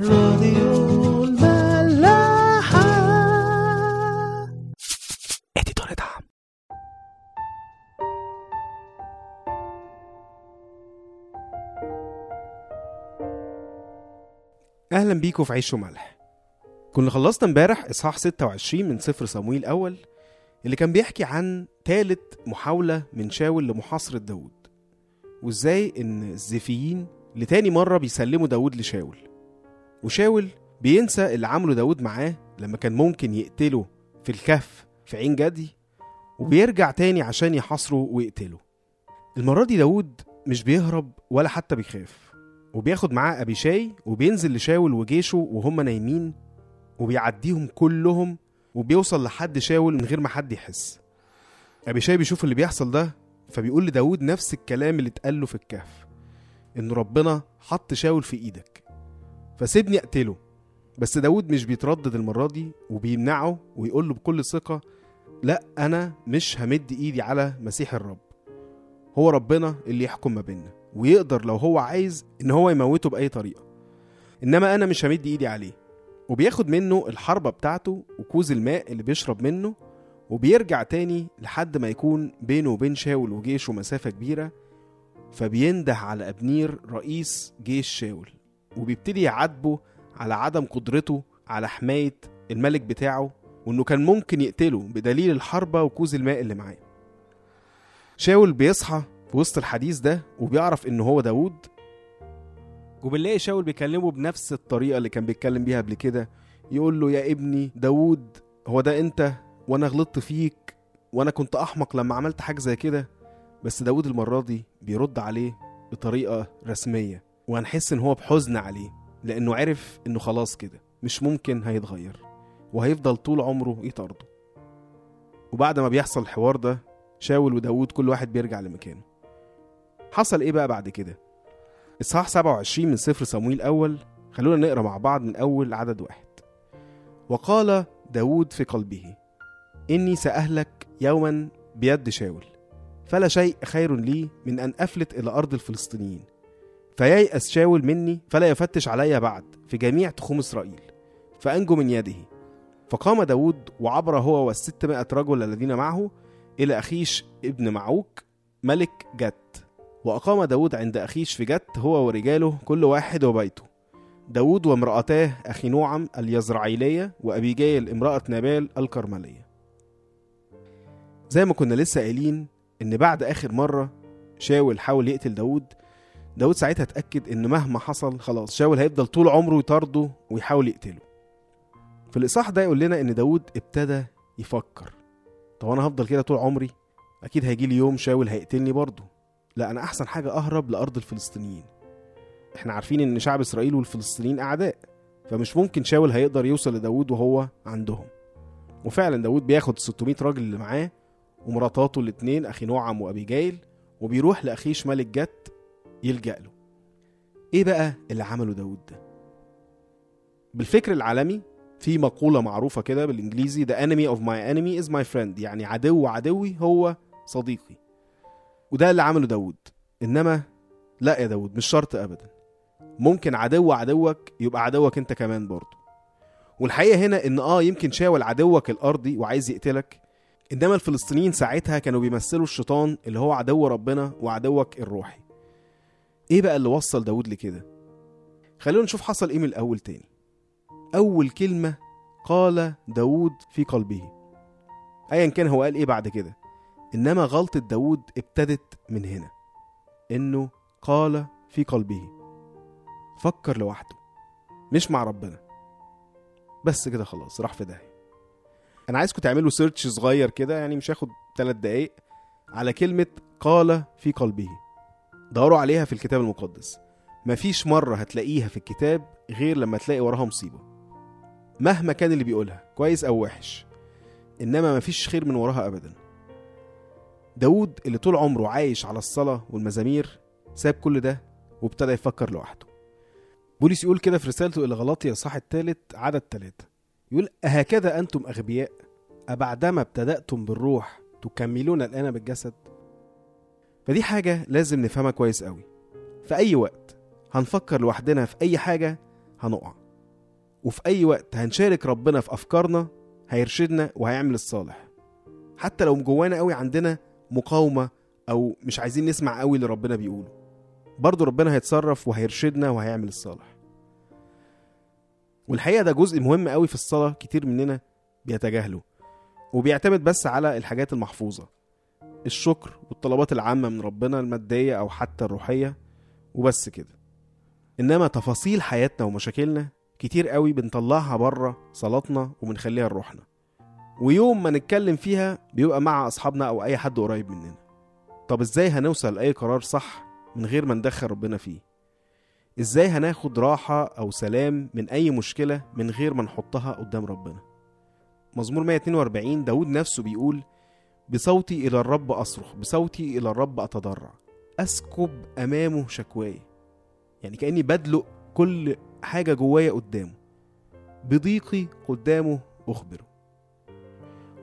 راديو الملاحة. اديتور دعم. أهلا بيكم في عيش وملح. كنا خلصنا امبارح إصحاح 26 من سفر صمويل الأول اللي كان بيحكي عن تالت محاولة من شاول لمحاصرة داود وإزاي إن الزيفيين لتاني مرة بيسلموا داود لشاول. وشاول بينسى اللي عمله داود معاه لما كان ممكن يقتله في الكهف في عين جدي وبيرجع تاني عشان يحاصره ويقتله. المرة دي داود مش بيهرب ولا حتى بيخاف وبياخد معاه أبيشاي وبينزل لشاول وجيشه وهم نايمين وبيعديهم كلهم وبيوصل لحد شاول من غير ما حد يحس. أبيشاي بيشوف اللي بيحصل ده فبيقول لداود نفس الكلام اللي اتقال له في الكهف إن ربنا حط شاول في إيدك. فسيبني أقتله. بس داود مش بيتردد المرة دي وبيمنعه ويقول له بكل ثقة لا أنا مش همد إيدي على مسيح الرب. هو ربنا اللي يحكم ما بيننا ويقدر لو هو عايز إن هو يموته بأي طريقة. إنما أنا مش همد إيدي عليه. وبياخد منه الحربة بتاعته وكوز الماء اللي بيشرب منه وبيرجع تاني لحد ما يكون بينه وبين شاول وجيشه مسافة كبيرة فبينده على أبنير رئيس جيش شاول. وبيبتدي يعاتبه على عدم قدرته على حماية الملك بتاعه وإنه كان ممكن يقتله بدليل الحربة وكوز الماء اللي معاه. شاول بيصحى في وسط الحديث ده وبيعرف إن هو داوود. وبنلاقي شاول بيكلمه بنفس الطريقة اللي كان بيتكلم بيها قبل كده. يقول له يا ابني داوود هو ده أنت؟ وأنا غلطت فيك وأنا كنت أحمق لما عملت حاجة زي كده. بس داوود المرة دي بيرد عليه بطريقة رسمية. وهنحس إن هو بحزن عليه لأنه عرف إنه خلاص كده مش ممكن هيتغير وهيفضل طول عمره يطارده وبعد ما بيحصل الحوار ده شاول وداوود كل واحد بيرجع لمكانه. حصل إيه بقى بعد كده؟ إصحاح 27 من سفر صمويل الأول خلونا نقرأ مع بعض من أول عدد واحد. وقال داود في قلبه إني سأهلك يوما بيد شاول فلا شيء خير لي من أن أفلت إلى أرض الفلسطينيين. فييأس شاول مني فلا يفتش علي بعد في جميع تخوم إسرائيل فأنجو من يده. فقام داود وعبر هو والستمائة رجل الذين معه إلى أخيش ابن معوك ملك جت. وأقام داود عند أخيش في جت هو ورجاله كل واحد وبيته. داود وامرأتاه أخي نوعم اليزرعيلية وأبيجيل امرأة نابال الكرملية. زي ما كنا لسه قايلين إن بعد آخر مرة شاول حاول يقتل داود داود ساعتها اتأكد إن مهما حصل خلاص شاول هيفضل طول عمره يطارده ويحاول يقتله. في الإصحاح ده يقول لنا إن داود ابتدى يفكر. طب أنا هفضل كده طول عمري؟ أكيد هيجي لي يوم شاول هيقتلني برضه. لا أنا أحسن حاجة أهرب لأرض الفلسطينيين. إحنا عارفين إن شعب إسرائيل والفلسطينيين أعداء فمش ممكن شاول هيقدر يوصل لداود وهو عندهم. وفعلا داود بياخد 600 راجل اللي معاه ومراتاته الاتنين أخي نوعم وابيجايل وبيروح لاخيش ملك جت يلجأ له. إيه بقى اللي عمله داود ده؟ بالفكر العالمي في مقولة معروفة كده بالإنجليزي The enemy of my enemy is my friend. يعني عدو عدوي هو صديقي. وده اللي عمله داود إنما لا يا داود مش شرط أبدا. ممكن عدو عدوك يبقى عدوك أنت كمان برضه. والحقيقة هنا إن آه يمكن شاول عدوك الأرضي وعايز يقتلك إنما الفلسطينيين ساعتها كانوا بيمثلوا الشيطان اللي هو عدو ربنا وعدوك الروحي. إيه بقى اللي وصل داود لكده؟ خلونا نشوف حصل إيه من الأول تاني. أول كلمة قال داود في قلبه. أيا كان هو قال إيه بعد كده؟ إنما غلطة داود ابتدت من هنا. إنه قال في قلبه. فكر لوحده. مش مع ربنا. بس كده خلاص راح في داهية. أنا عايزكم تعملوا سيرش صغير كده يعني مش هاخد ثلاث دقايق. على كلمة قال في قلبه. دوروا عليها في الكتاب المقدس. مفيش مرة هتلاقيها في الكتاب غير لما تلاقي وراها مصيبة. مهما كان اللي بيقولها كويس أو وحش إنما مفيش خير من وراها ابدا. داود اللي طول عمره عايش على الصلاة والمزامير ساب كل ده وابتدى يفكر لوحده. بولس يقول كده في رسالته إلى غلاطيا صح الثالث عدد ثلاثة يقول أهكذا أنتم أغبياء أبعدما ابتدأتم بالروح تكملون الآن بالجسد فدي حاجة لازم نفهمها كويس قوي. في أي وقت هنفكر لوحدنا في أي حاجة هنقع. وفي أي وقت هنشارك ربنا في أفكارنا هيرشدنا وهيعمل الصالح. حتى لو جوانا قوي عندنا مقاومة أو مش عايزين نسمع قوي اللي ربنا بيقوله. برضه ربنا هيتصرف وهيرشدنا وهيعمل الصالح. والحقيقة ده جزء مهم قوي في الصلاة كتير مننا بيتجاهله. وبيعتمد بس على الحاجات المحفوظة. الشكر والطلبات العامة من ربنا المادية أو حتى الروحية وبس كده. إنما تفاصيل حياتنا ومشاكلنا كتير قوي بنطلعها بره صلاتنا وبنخليها لروحنا. ويوم ما نتكلم فيها بيبقى مع أصحابنا أو أي حد قريب مننا. طب إزاي هنوصل لأي قرار صح من غير ما ندخل ربنا فيه؟ إزاي هناخد راحة أو سلام من أي مشكلة من غير ما نحطها قدام ربنا؟ مزمور 142 داود نفسه بيقول بصوتي إلى الرب أصرخ بصوتي إلى الرب أتضرع. أسكب أمامه شكواي. يعني كأني بدلق كل حاجة جوايا قدامه. بضيقي قدامه أخبره.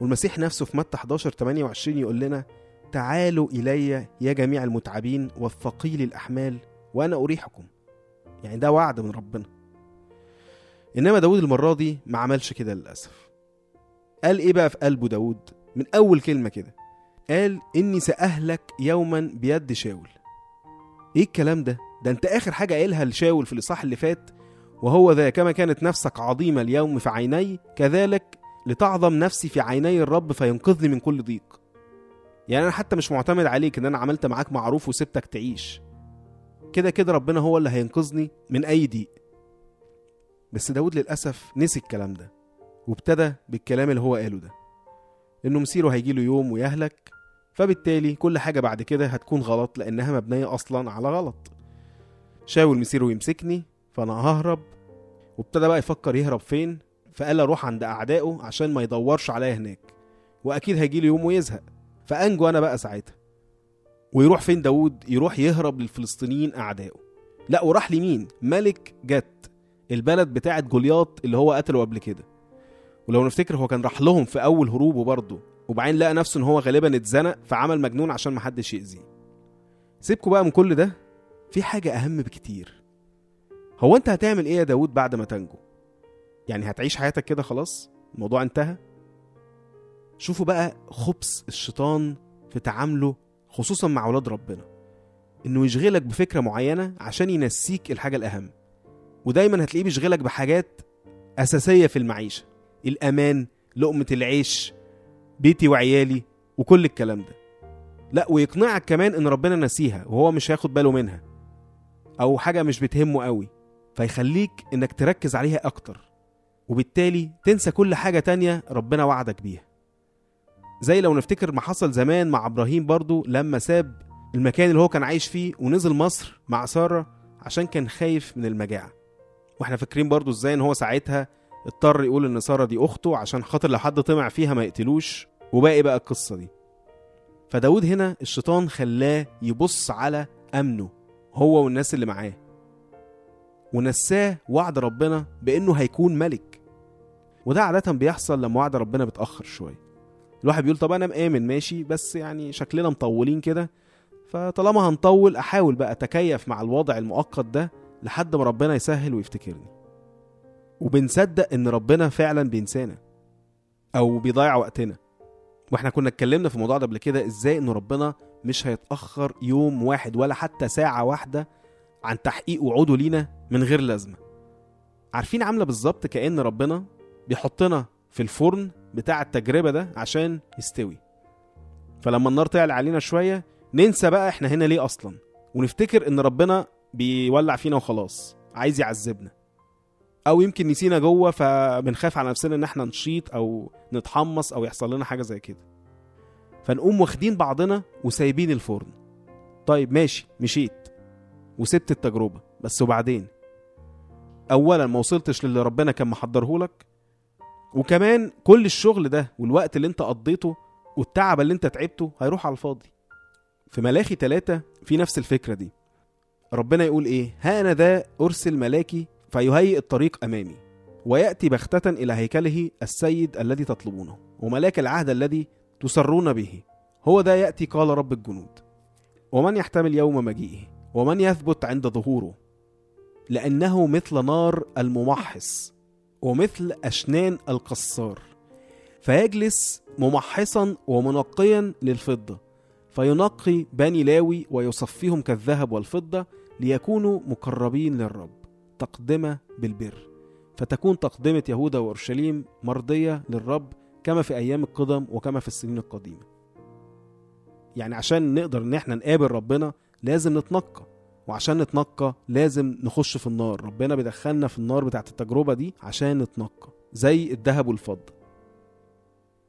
والمسيح نفسه في متى 11 28 يقول لنا تعالوا إلي يا جميع المتعبين والثقيل الأحمال وأنا أريحكم. يعني ده وعد من ربنا. إنما داود المرة دي ما عملش كده للأسف. قال إيه بقى في قلبه داود؟ من أول كلمة كده. قال إني سأهلك يوما بيد شاول. إيه الكلام ده؟ ده أنت آخر حاجة قايلها لشاول في الإصحاح اللي فات وهو ذا كما كانت نفسك عظيمة اليوم في عيني كذلك لتعظم نفسي في عيني الرب فينقذني من كل ضيق. يعني أنا حتى مش معتمد عليك إن أنا عملت معاك معروف وسبتك تعيش. كده كده ربنا هو اللي هينقذني من أي ضيق. بس داود للأسف نسي الكلام ده وابتدى بالكلام اللي هو قاله ده. إنه مصيره هيجيله يوم ويهلك فبالتالي كل حاجة بعد كده هتكون غلط لأنها مبنية أصلا على غلط. شاول مصيره يمسكني فأنا ههرب. وابتدى بقى يفكر يهرب فين؟ فقال أروح عند أعدائه عشان ما يدورش عليا هناك. وأكيد هيجي يوم ويزهق. فأنجو أنا بقى ساعتها. ويروح فين داود يروح يهرب للفلسطينيين أعدائه. لا وراح لمين؟ ملك جت البلد بتاعت جولياط اللي هو قتله قبل كده. ولو نفتكر هو كان راح لهم في أول هروبه برضه وبعدين لقى نفسه إن هو غالبا اتزنق فعمل مجنون عشان محدش يأذيه سيبكوا بقى من كل ده في حاجة أهم بكتير هو أنت هتعمل إيه يا داود بعد ما تنجو؟ يعني هتعيش حياتك كده خلاص؟ الموضوع انتهى؟ شوفوا بقى خبث الشيطان في تعامله خصوصا مع ولاد ربنا إنه يشغلك بفكرة معينة عشان ينسيك الحاجة الأهم ودايما هتلاقيه بيشغلك بحاجات أساسية في المعيشة الأمان لقمة العيش بيتي وعيالي وكل الكلام ده. لا ويقنعك كمان إن ربنا نسيها وهو مش هياخد باله منها أو حاجة مش بتهمه قوي فيخليك إنك تركز عليها أكتر وبالتالي تنسى كل حاجة تانية ربنا وعدك بيها. زي لو نفتكر ما حصل زمان مع إبراهيم برضو لما ساب المكان اللي هو كان عايش فيه ونزل مصر مع سارة عشان كان خايف من المجاعة. وإحنا فاكرين برضو إزاي إن هو ساعتها اضطر يقول إن سارة دي أخته عشان خاطر لو حد طمع فيها ما يقتلوش وباقي بقى القصة دي. فداود هنا الشيطان خلاه يبص على أمنه هو والناس اللي معاه. ونساه وعد ربنا بإنه هيكون ملك. وده عادة بيحصل لما وعد ربنا بيتأخر شوية. الواحد بيقول طب أنا مآمن ماشي بس يعني شكلنا مطولين كده. فطالما هنطول أحاول بقى أتكيف مع الوضع المؤقت ده لحد ما ربنا يسهل ويفتكرني. وبنصدق إن ربنا فعلا بينسانا أو بيضيع وقتنا. وإحنا كنا اتكلمنا في الموضوع ده قبل كده إزاي إن ربنا مش هيتأخر يوم واحد ولا حتى ساعة واحدة عن تحقيق وعوده لينا من غير لازمة. عارفين عاملة بالظبط كأن ربنا بيحطنا في الفرن بتاع التجربة ده عشان يستوي. فلما النار تعلى علينا شوية ننسى بقى إحنا هنا ليه أصلا. ونفتكر إن ربنا بيولع فينا وخلاص عايز يعذبنا. أو يمكن نسينا جوه فبنخاف على نفسنا إن إحنا نشيط أو نتحمص أو يحصل لنا حاجة زي كده. فنقوم واخدين بعضنا وسايبين الفرن. طيب ماشي مشيت. وسبت التجربة. بس وبعدين؟ اولا ما وصلتش للي ربنا كان محضره لك. وكمان كل الشغل ده والوقت اللي أنت قضيته والتعب اللي أنت تعبته هيروح على الفاضي. في ملاخي ثلاثة في نفس الفكرة دي. ربنا يقول إيه؟ ها أنا ذا أرسل ملاكي فيهيئ الطريق أمامي ويأتي بغتة إلى هيكله السيد الذي تطلبونه وملاك العهد الذي تسرون به. هو ذا يأتي قال رب الجنود. ومن يحتمل يوم مجيئه؟ ومن يثبت عند ظهوره؟ لأنه مثل نار الممحص ومثل أشنان القصار. فيجلس ممحصا ومنقيا للفضة فينقي بني لاوي ويصفيهم كالذهب والفضة ليكونوا مقربين للرب. تقدمة بالبر فتكون تقدمة يهوذا وأورشليم مرضية للرب كما في أيام القدم وكما في السنين القديمة. يعني عشان نقدر إن إحنا نقابل ربنا لازم نتنقى وعشان نتنقى لازم نخش في النار. ربنا بيدخلنا في النار بتاعت التجربة دي عشان نتنقى زي الذهب والفضة.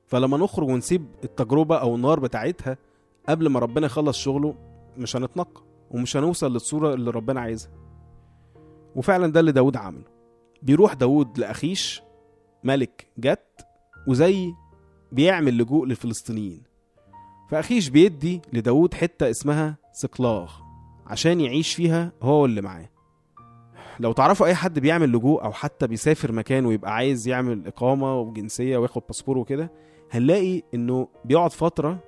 فلما نخرج ونسيب التجربة أو النار بتاعتها قبل ما ربنا يخلص شغله مش هنتنقى ومش هنوصل للصورة اللي ربنا عايزها. وفعلا ده اللي داود عمله بيروح داود لأخيش ملك جت وزي بيعمل لجوء للفلسطينيين. فأخيش بيدي لداود حتة اسمها سقلاغ عشان يعيش فيها هو واللي معاه. لو تعرفوا أي حد بيعمل لجوء أو حتى بيسافر مكان ويبقى عايز يعمل إقامة وجنسية وياخد باسبور وكده هنلاقي إنه بيقعد فترة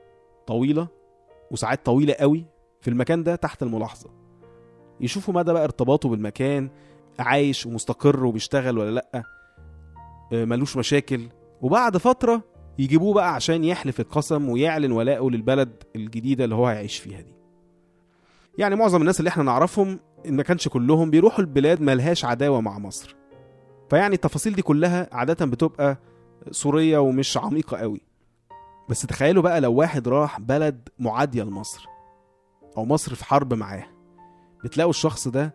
طويلة وساعات طويلة قوي في المكان ده تحت الملاحظة. يشوفوا مدى بقى ارتباطه بالمكان عايش ومستقر وبيشتغل ولا لأ آه، ملوش مشاكل. وبعد فترة يجيبوه بقى عشان يحلف القسم ويعلن ولاءه للبلد الجديدة اللي هو هيعيش فيها دي. يعني معظم الناس اللي إحنا نعرفهم إن ما كانش كلهم بيروحوا البلاد ملهاش عداوة مع مصر. فيعني التفاصيل دي كلها عادة بتبقى سورية ومش عميقة قوي. بس تخيلوا بقى لو واحد راح بلد معادية لمصر أو مصر في حرب معاه. بتلاقوا الشخص ده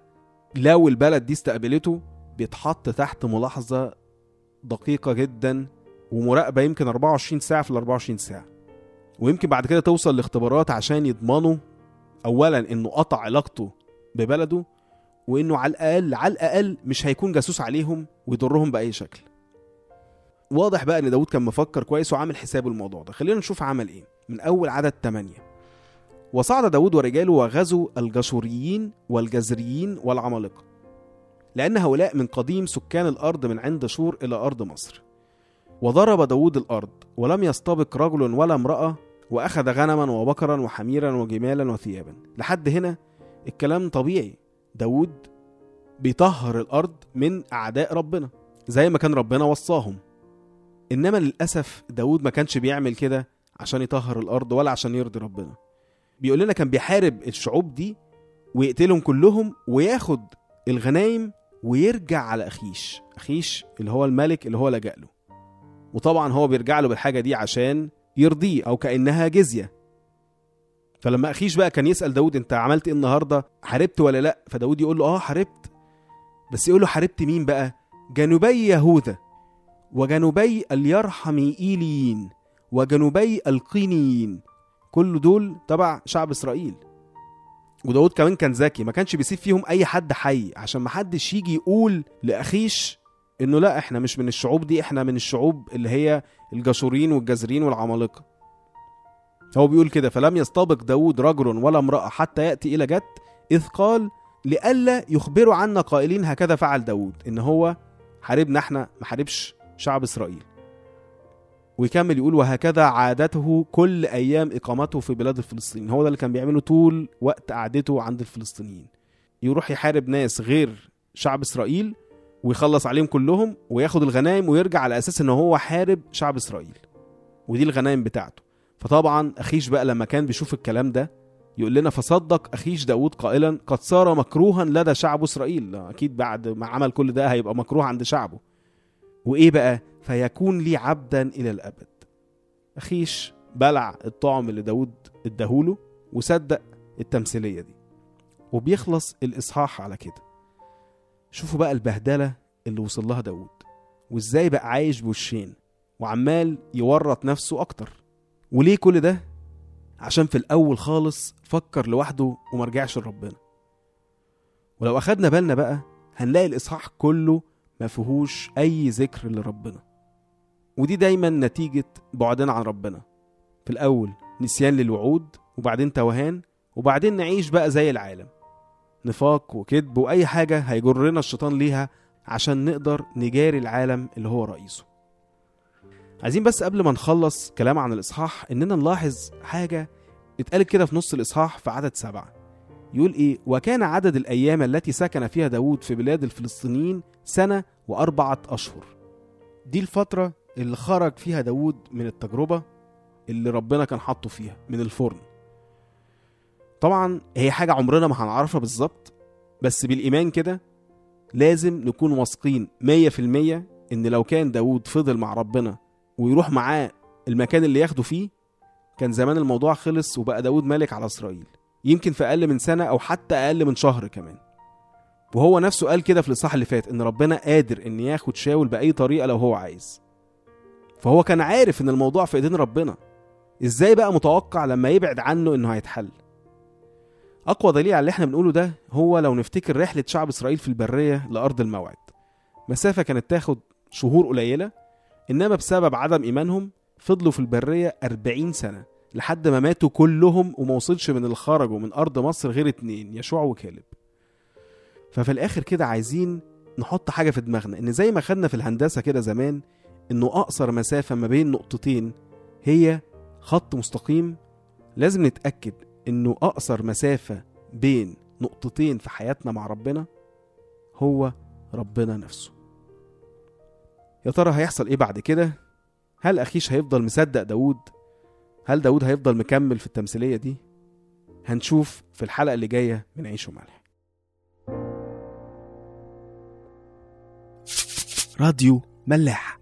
لو البلد دي استقبلته بيتحط تحت ملاحظة دقيقة جدا ومراقبة يمكن 24 ساعة في ال 24 ساعة. ويمكن بعد كده توصل لاختبارات عشان يضمنوا أولا إنه قطع علاقته ببلده وإنه على الأقل على الأقل مش هيكون جاسوس عليهم ويضرهم بأي شكل. واضح بقى إن داود كان مفكر كويس وعامل حسابه الموضوع ده. خلينا نشوف عمل إيه. من أول عدد 8 وصعد داود ورجاله وغزوا الجشوريين والجزريين والعمالقة لأن هؤلاء من قديم سكان الأرض من عند شور إلى أرض مصر. وضرب داود الأرض ولم يستبق رجل ولا امرأة وأخذ غنما وبقرا وحميرا وجمالا وثيابا. لحد هنا الكلام طبيعي. داود بيطهر الأرض من أعداء ربنا زي ما كان ربنا وصاهم. إنما للأسف داود ما كانش بيعمل كده عشان يطهر الأرض ولا عشان يرضي ربنا. بيقول لنا كان بيحارب الشعوب دي ويقتلهم كلهم وياخد الغنايم ويرجع على أخيش أخيش اللي هو الملك اللي هو لجأ له. وطبعا هو بيرجع له بالحاجة دي عشان يرضيه أو كأنها جزية. فلما أخيش بقى كان يسأل داود أنت عملت إيه النهارده؟ حاربت ولا لأ؟ فداود يقول له آه حاربت. بس يقول له حاربت مين بقى؟ جنوبي يهوذا وجنوبي اليرحميئيليين وجنوبي القينيين كل دول تبع شعب إسرائيل. وداود كمان كان ذكي ما كانش بيسيب فيهم أي حد حي عشان ما حدش يجي يقول لأخيش إنه لا إحنا مش من الشعوب دي إحنا من الشعوب اللي هي الجشورين والجزرين والعمالقة. هو بيقول كده فلم يستبق داود رجل ولا امرأة حتى يأتي إلى جت إذ قال لئلا يخبروا عنا قائلين هكذا فعل داود إن هو حاربنا إحنا ما حاربش شعب إسرائيل. ويكمل يقول وهكذا عادته كل أيام إقامته في بلاد الفلسطينيين. هو ده اللي كان بيعمله طول وقت قعدته عند الفلسطينيين. يروح يحارب ناس غير شعب إسرائيل ويخلص عليهم كلهم وياخد الغنائم ويرجع على أساس إن هو حارب شعب إسرائيل. ودي الغنائم بتاعته. فطبعا أخيش بقى لما كان بيشوف الكلام ده يقول لنا فصدق أخيش داود قائلا قد صار مكروها لدى شعب إسرائيل. أكيد بعد ما عمل كل ده هيبقى مكروه عند شعبه. وإيه بقى؟ فيكون لي عبدا إلى الأبد. أخيش بلع الطعم اللي داود اداهوله وصدق التمثيلية دي. وبيخلص الإصحاح على كده. شوفوا بقى البهدلة اللي وصل لها داود. وإزاي بقى عايش بوشين. وعمال يورط نفسه أكتر. وليه كل ده؟ عشان في الأول خالص فكر لوحده ومرجعش لربنا. ولو أخدنا بالنا بقى هنلاقي الإصحاح كله ما فيهوش أي ذكر لربنا. ودي دايما نتيجة بعدنا عن ربنا. في الأول نسيان للوعود وبعدين توهان وبعدين نعيش بقى زي العالم. نفاق وكذب وأي حاجة هيجرنا الشيطان ليها عشان نقدر نجاري العالم اللي هو رئيسه. عايزين بس قبل ما نخلص كلام عن الإصحاح إننا نلاحظ حاجة اتقالت كده في نص الإصحاح في عدد سبعة. يقول إيه وكان عدد الأيام التي سكن فيها داود في بلاد الفلسطينيين سنة وأربعة أشهر. دي الفترة اللي خرج فيها داود من التجربة اللي ربنا كان حاطه فيها من الفرن. طبعا هي حاجة عمرنا ما هنعرفها بالظبط بس بالإيمان كده لازم نكون واثقين مية في المية إن لو كان داود فضل مع ربنا ويروح معاه المكان اللي ياخده فيه كان زمان الموضوع خلص وبقى داود ملك على إسرائيل. يمكن في أقل من سنة أو حتى أقل من شهر كمان. وهو نفسه قال كده في الإصحاح اللي فات إن ربنا قادر إن ياخد شاول بأي طريقة لو هو عايز. فهو كان عارف إن الموضوع في إيدين ربنا. إزاي بقى متوقع لما يبعد عنه إنه هيتحل؟ أقوى دليل على اللي إحنا بنقوله ده هو لو نفتكر رحلة شعب إسرائيل في البرية لأرض الموعد. مسافة كانت تاخد شهور قليلة إنما بسبب عدم إيمانهم فضلوا في البرية 40 سنة. لحد ما ماتوا كلهم وما وصلش من اللي خرجوا من أرض مصر غير اتنين يشوع وكالب ففي الآخر كده عايزين نحط حاجة في دماغنا إن زي ما خدنا في الهندسة كده زمان إنه أقصر مسافة ما بين نقطتين هي خط مستقيم لازم نتأكد إنه أقصر مسافة بين نقطتين في حياتنا مع ربنا هو ربنا نفسه يا ترى هيحصل إيه بعد كده؟ هل أخيش هيفضل مصدق داود؟ هل داود هيفضل مكمل في التمثيلية دي؟ هنشوف في الحلقة اللي جاية من عيش وملح. راديو ملاح.